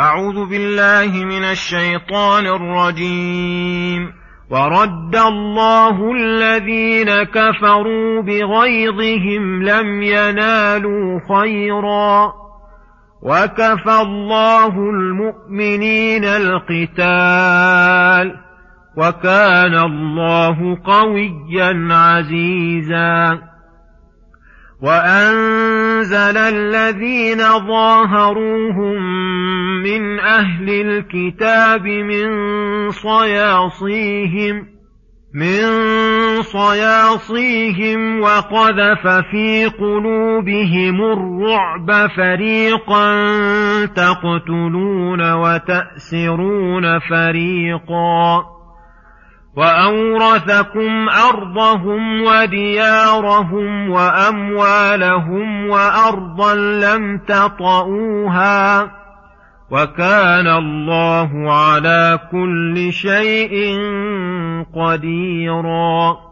أعوذ بالله من الشيطان الرجيم. ورد الله الذين كفروا بغيظهم لم ينالوا خيرا. وكفى الله المؤمنين القتال. وكان الله قويا عزيزا. وأنزل الذين ظاهروهم من أهل الكتاب من صياصيهم من صياصيهم وقذف في قلوبهم الرعب فريقا تقتلون وتأسرون فريقا. وأورثكم أرضهم وديارهم وأموالهم وأرضا لم تطئوها. وكان الله على كل شيء قديرا.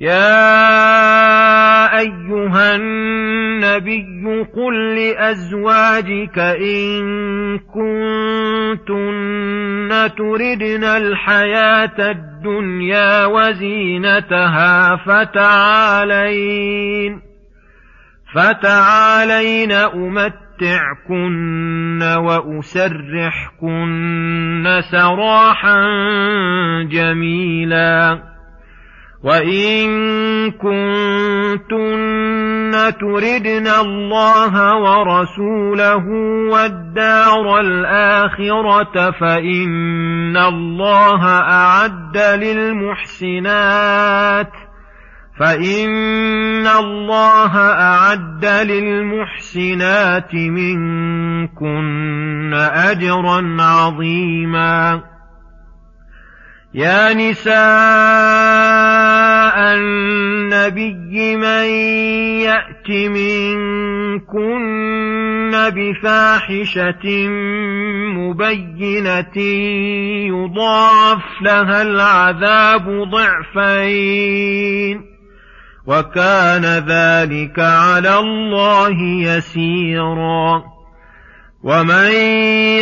يا أيها النبي قل لأزواجك إن كنتن تردن الحياة الدنيا وزينتها فتعالين فتعالين أمتعكن وأسرحكن سراحا جميلا. وإن كنتن تردن الله ورسوله والدار الآخرة فإن الله أعد للمحسنات. فإن الله أعد للمحسنات منكن أجرا عظيما يا نساء النبي من يأت منكن بفاحشة مبينة يضاعف لها العذاب ضعفين وكان ذلك على الله يسيرا. ومن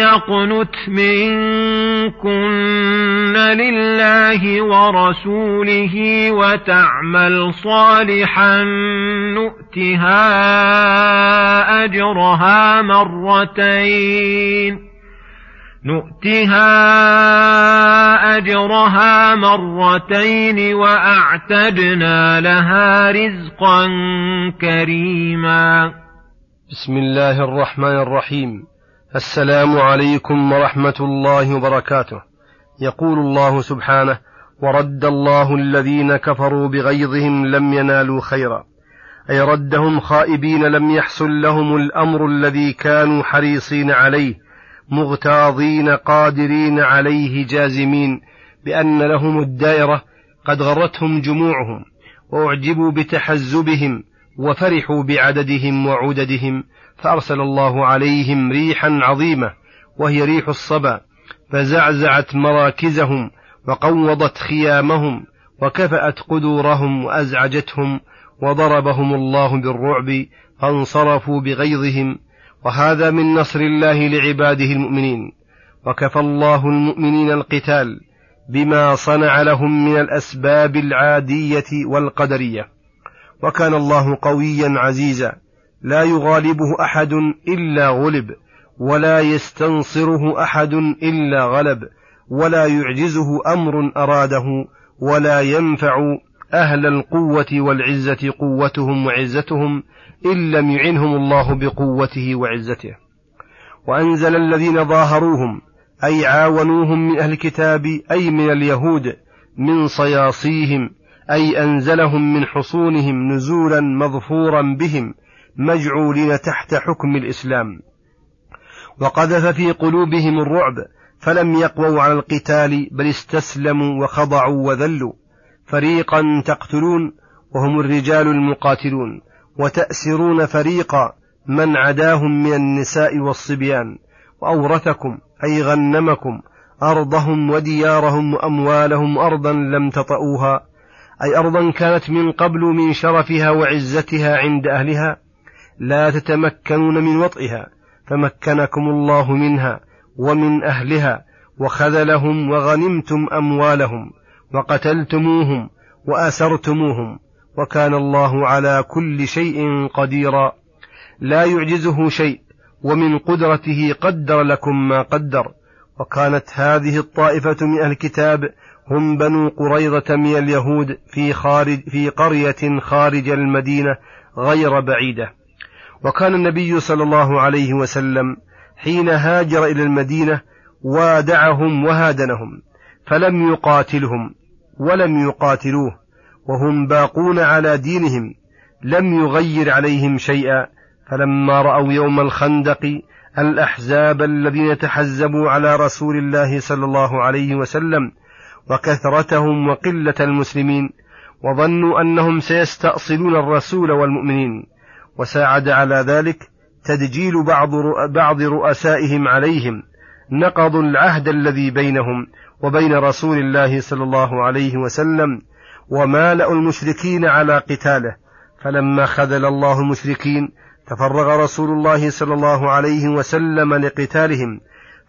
يقنت منكن لله ورسوله وتعمل صالحا نؤتها أجرها مرتين. نؤتها أجرها مرتين وأعتدنا لها رزقا كريما. بسم الله الرحمن الرحيم. السلام عليكم ورحمة الله وبركاته. يقول الله سبحانه ورد الله الذين كفروا بغيظهم لم ينالوا خيرا. أي ردهم خائبين لم يحصل لهم الأمر الذي كانوا حريصين عليه. مغتاظين قادرين عليه جازمين بأن لهم الدائرة قد غرتهم جموعهم وأعجبوا بتحزبهم وفرحوا بعددهم وعددهم فأرسل الله عليهم ريحا عظيمة وهي ريح الصبا فزعزعت مراكزهم وقوضت خيامهم وكفأت قدورهم وأزعجتهم وضربهم الله بالرعب فانصرفوا بغيظهم وهذا من نصر الله لعباده المؤمنين. وكفى الله المؤمنين القتال بما صنع لهم من الأسباب العادية والقدرية. وكان الله قويا عزيزا لا يغالبه أحد إلا غلب ولا يستنصره أحد إلا غلب ولا يعجزه أمر أراده ولا ينفع أهل القوة والعزة قوتهم وعزتهم إن لم يعنهم الله بقوته وعزته. وأنزل الذين ظاهروهم أي عاونوهم من أهل الكتاب أي من اليهود من صياصيهم أي أنزلهم من حصونهم نزولا مظفورا بهم مجعولين تحت حكم الإسلام. وقذف في قلوبهم الرعب فلم يقووا على القتال بل استسلموا وخضعوا وذلوا. فريقا تقتلون وهم الرجال المقاتلون وتأسرون فريقا من عداهم من النساء والصبيان وأورثكم أي غنمكم أرضهم وديارهم وأموالهم أرضا لم تطئوها أي أرضا كانت من قبل من شرفها وعزتها عند أهلها لا تتمكنون من وطئها فمكنكم الله منها ومن أهلها وخذلهم وغنمتم أموالهم وقتلتموهم وأسرتموهم وكان الله على كل شيء قديرا. لا يعجزه شيء ومن قدرته قدر لكم ما قدر. وكانت هذه الطائفة من أهل الكتاب هم بنو قريظة من اليهود في خارج في قرية خارج المدينة غير بعيدة. وكان النبي صلى الله عليه وسلم حين هاجر إلى المدينة وادعهم وهادنهم فلم يقاتلهم. ولم يقاتلوه وهم باقون على دينهم لم يغير عليهم شيئا. فلما رأوا يوم الخندق الأحزاب الذين تحزبوا على رسول الله صلى الله عليه وسلم وكثرتهم وقلة المسلمين وظنوا أنهم سيستأصلون الرسول والمؤمنين. وساعد على ذلك تدجيل بعض بعض رؤسائهم عليهم نقضوا العهد الذي بينهم وبين رسول الله صلى الله عليه وسلم ومالأوا المشركين على قتاله. فلما خذل الله المشركين تفرغ رسول الله صلى الله عليه وسلم لقتالهم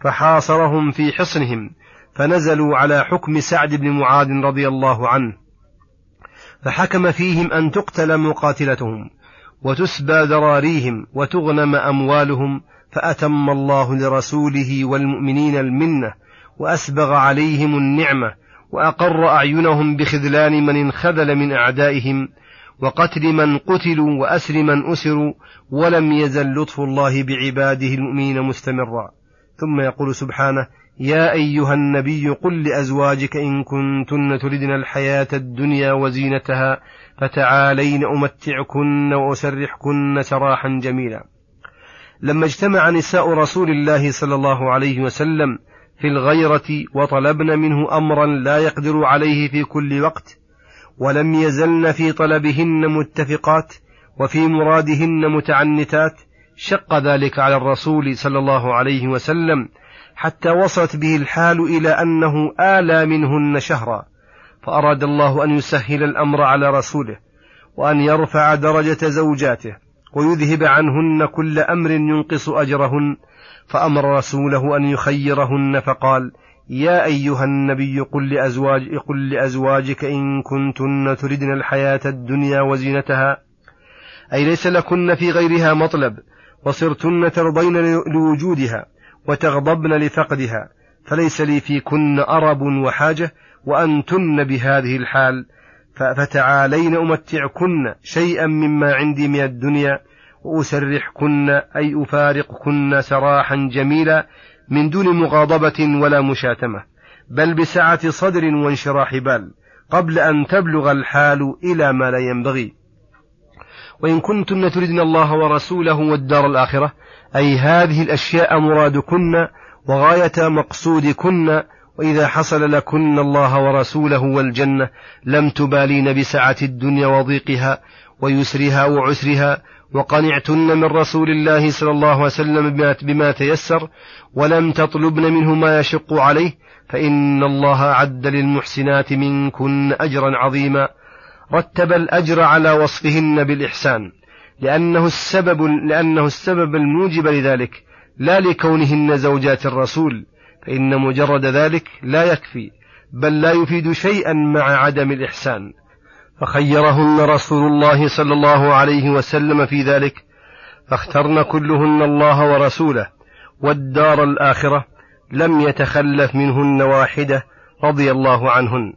فحاصرهم في حصنهم فنزلوا على حكم سعد بن معاذ رضي الله عنه. فحكم فيهم أن تقتل مقاتلتهم وتسبى ذراريهم وتغنم أموالهم فأتم الله لرسوله والمؤمنين المنة وأسبغ عليهم النعمة وأقر أعينهم بخذلان من انخذل من أعدائهم وقتل من قتلوا وأسر من أسروا ولم يزل لطف الله بعباده المؤمنين مستمرا. ثم يقول سبحانه يا أيها النبي قل لأزواجك إن كنتن تردن الحياة الدنيا وزينتها فتعالين أمتعكن وأسرحكن سراحا جميلا. لما اجتمع نساء رسول الله صلى الله عليه وسلم في الغيرة وطلبن منه أمرا لا يقدر عليه في كل وقت ولم يزلن في طلبهن متفقات وفي مرادهن متعنتات شق ذلك على الرسول صلى الله عليه وسلم حتى وصلت به الحال إلى أنه آلى منهن شهرا فأراد الله أن يسهل الأمر على رسوله وأن يرفع درجة زوجاته. ويذهب عنهن كل أمر ينقص أجرهن فأمر رسوله أن يخيرهن فقال يا أيها النبي قل, لأزواج قل لأزواجك إن كنتن تردن الحياة الدنيا وزينتها أي ليس لكن في غيرها مطلب وصرتن ترضين لوجودها وتغضبن لفقدها فليس لي فيكن أرب وحاجة وأنتن بهذه الحال فتعالين أمتعكن شيئا مما عندي من الدنيا وأسرحكن أي أفارقكن سراحا جميلا من دون مغاضبة ولا مشاتمة بل بسعة صدر وانشراح بال قبل أن تبلغ الحال إلى ما لا ينبغي. وإن كنتن تردن الله ورسوله والدار الآخرة أي هذه الأشياء مرادكن وغاية مقصودكن وإذا حصل لكن الله ورسوله والجنة لم تبالين بسعة الدنيا وضيقها ويسرها وعسرها وقنعتن من رسول الله صلى الله عليه وسلم بما تيسر ولم تطلبن منه ما يشق عليه فإن الله أعد للمحسنات منكن أجرا عظيما. رتب الأجر على وصفهن بالإحسان لأنه السبب لأنه السبب الموجب لذلك لا لكونهن زوجات الرسول فإن مجرد ذلك لا يكفي بل لا يفيد شيئا مع عدم الإحسان. فخيرهن رسول الله صلى الله عليه وسلم في ذلك فاخترن كلهن الله ورسوله والدار الآخرة لم يتخلف منهن واحدة رضي الله عنهن.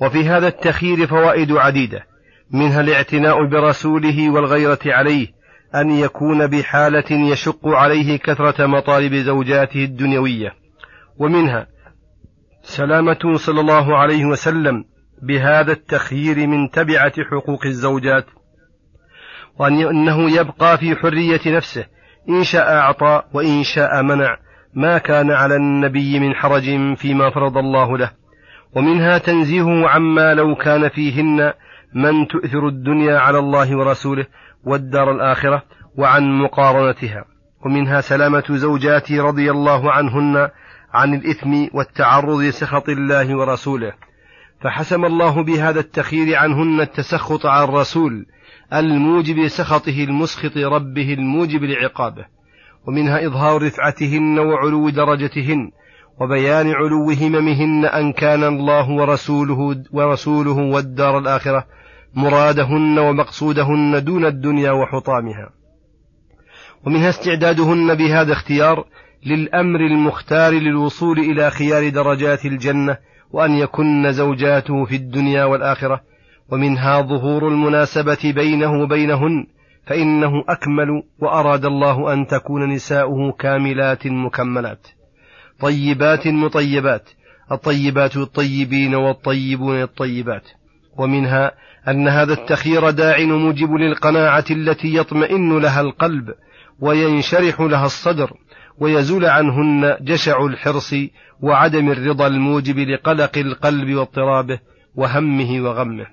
وفي هذا التخيير فوائد عديدة منها الاعتناء برسوله والغيرة عليه أن يكون بحالة يشق عليه كثرة مطالب زوجاته الدنيوية. ومنها سلامة صلى الله عليه وسلم بهذا التخيير من تبعة حقوق الزوجات وأنه يبقى في حرية نفسه إن شاء أعطى وإن شاء منع ما كان على النبي من حرج فيما فرض الله له. ومنها تنزيهه عما لو كان فيهن من تؤثر الدنيا على الله ورسوله والدار الآخرة وعن مقارنتها. ومنها سلامة زوجاته رضي الله عنهن عن الإثم والتعرض لسخط الله ورسوله فحسم الله بهذا التخيير عنهن التسخط على الرسول الموجب لسخطه المسخط ربه الموجب لعقابه ومنها إظهار رفعتهن وعلو درجتهن وبيان علو هممهن أن كان الله ورسوله ورسوله والدار الآخرة مرادهن ومقصودهن دون الدنيا وحطامها. ومنها استعدادهن بهذا اختيار للأمر المختار للوصول إلى خيار درجات الجنة وأن يكن زوجاته في الدنيا والآخرة ومنها ظهور المناسبة بينه وبينهن فإنه أكمل وأراد الله أن تكون نساؤه كاملات مكملات. طيبات مطيبات الطيبات الطيبين والطيبون الطيبات. ومنها أن هذا التخيير داع موجب للقناعة التي يطمئن لها القلب وينشرح لها الصدر ويزول عنهن جشع الحرص وعدم الرضا الموجب لقلق القلب واضطرابه وهمه وغمه.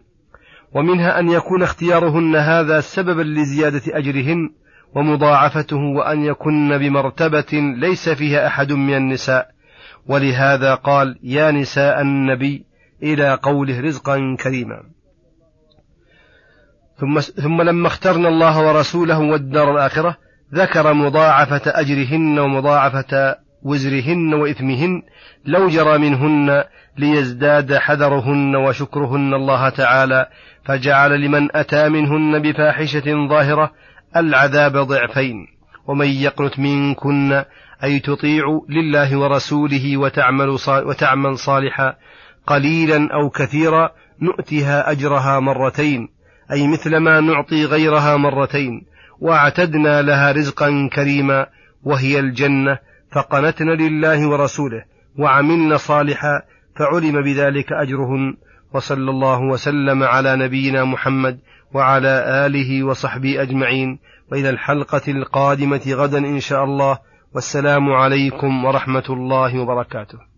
ومنها أن يكون اختيارهن هذا سببا لزيادة أجرهن ومضاعفته وأن يكن بمرتبة ليس فيها أحد من النساء. ولهذا قال يا نساء النبي إلى قوله رزقا كريما. ثم, ثم لما اخترنا الله ورسوله والدار الآخرة ذكر مضاعفة أجرهن ومضاعفة وزرهن وإثمهن لو جرى منهن ليزداد حذرهن وشكرهن الله تعالى فجعل لمن أتى منهن بفاحشة ظاهرة العذاب ضعفين ومن يقنت منكن أي تطيع لله ورسوله وتعمل, وتعمل صالحا قليلا أو كثيرا نؤتها أجرها مرتين أي مثل ما نعطي غيرها مرتين. واعتدنا لها رزقا كريما وهي الجنة فقنتن لله ورسوله وعملن صالحا فعلم بذلك أجرهن وصلى الله وسلم على نبينا محمد وعلى آله وصحبه أجمعين. وإلى الحلقة القادمة غدا إن شاء الله والسلام عليكم ورحمة الله وبركاته.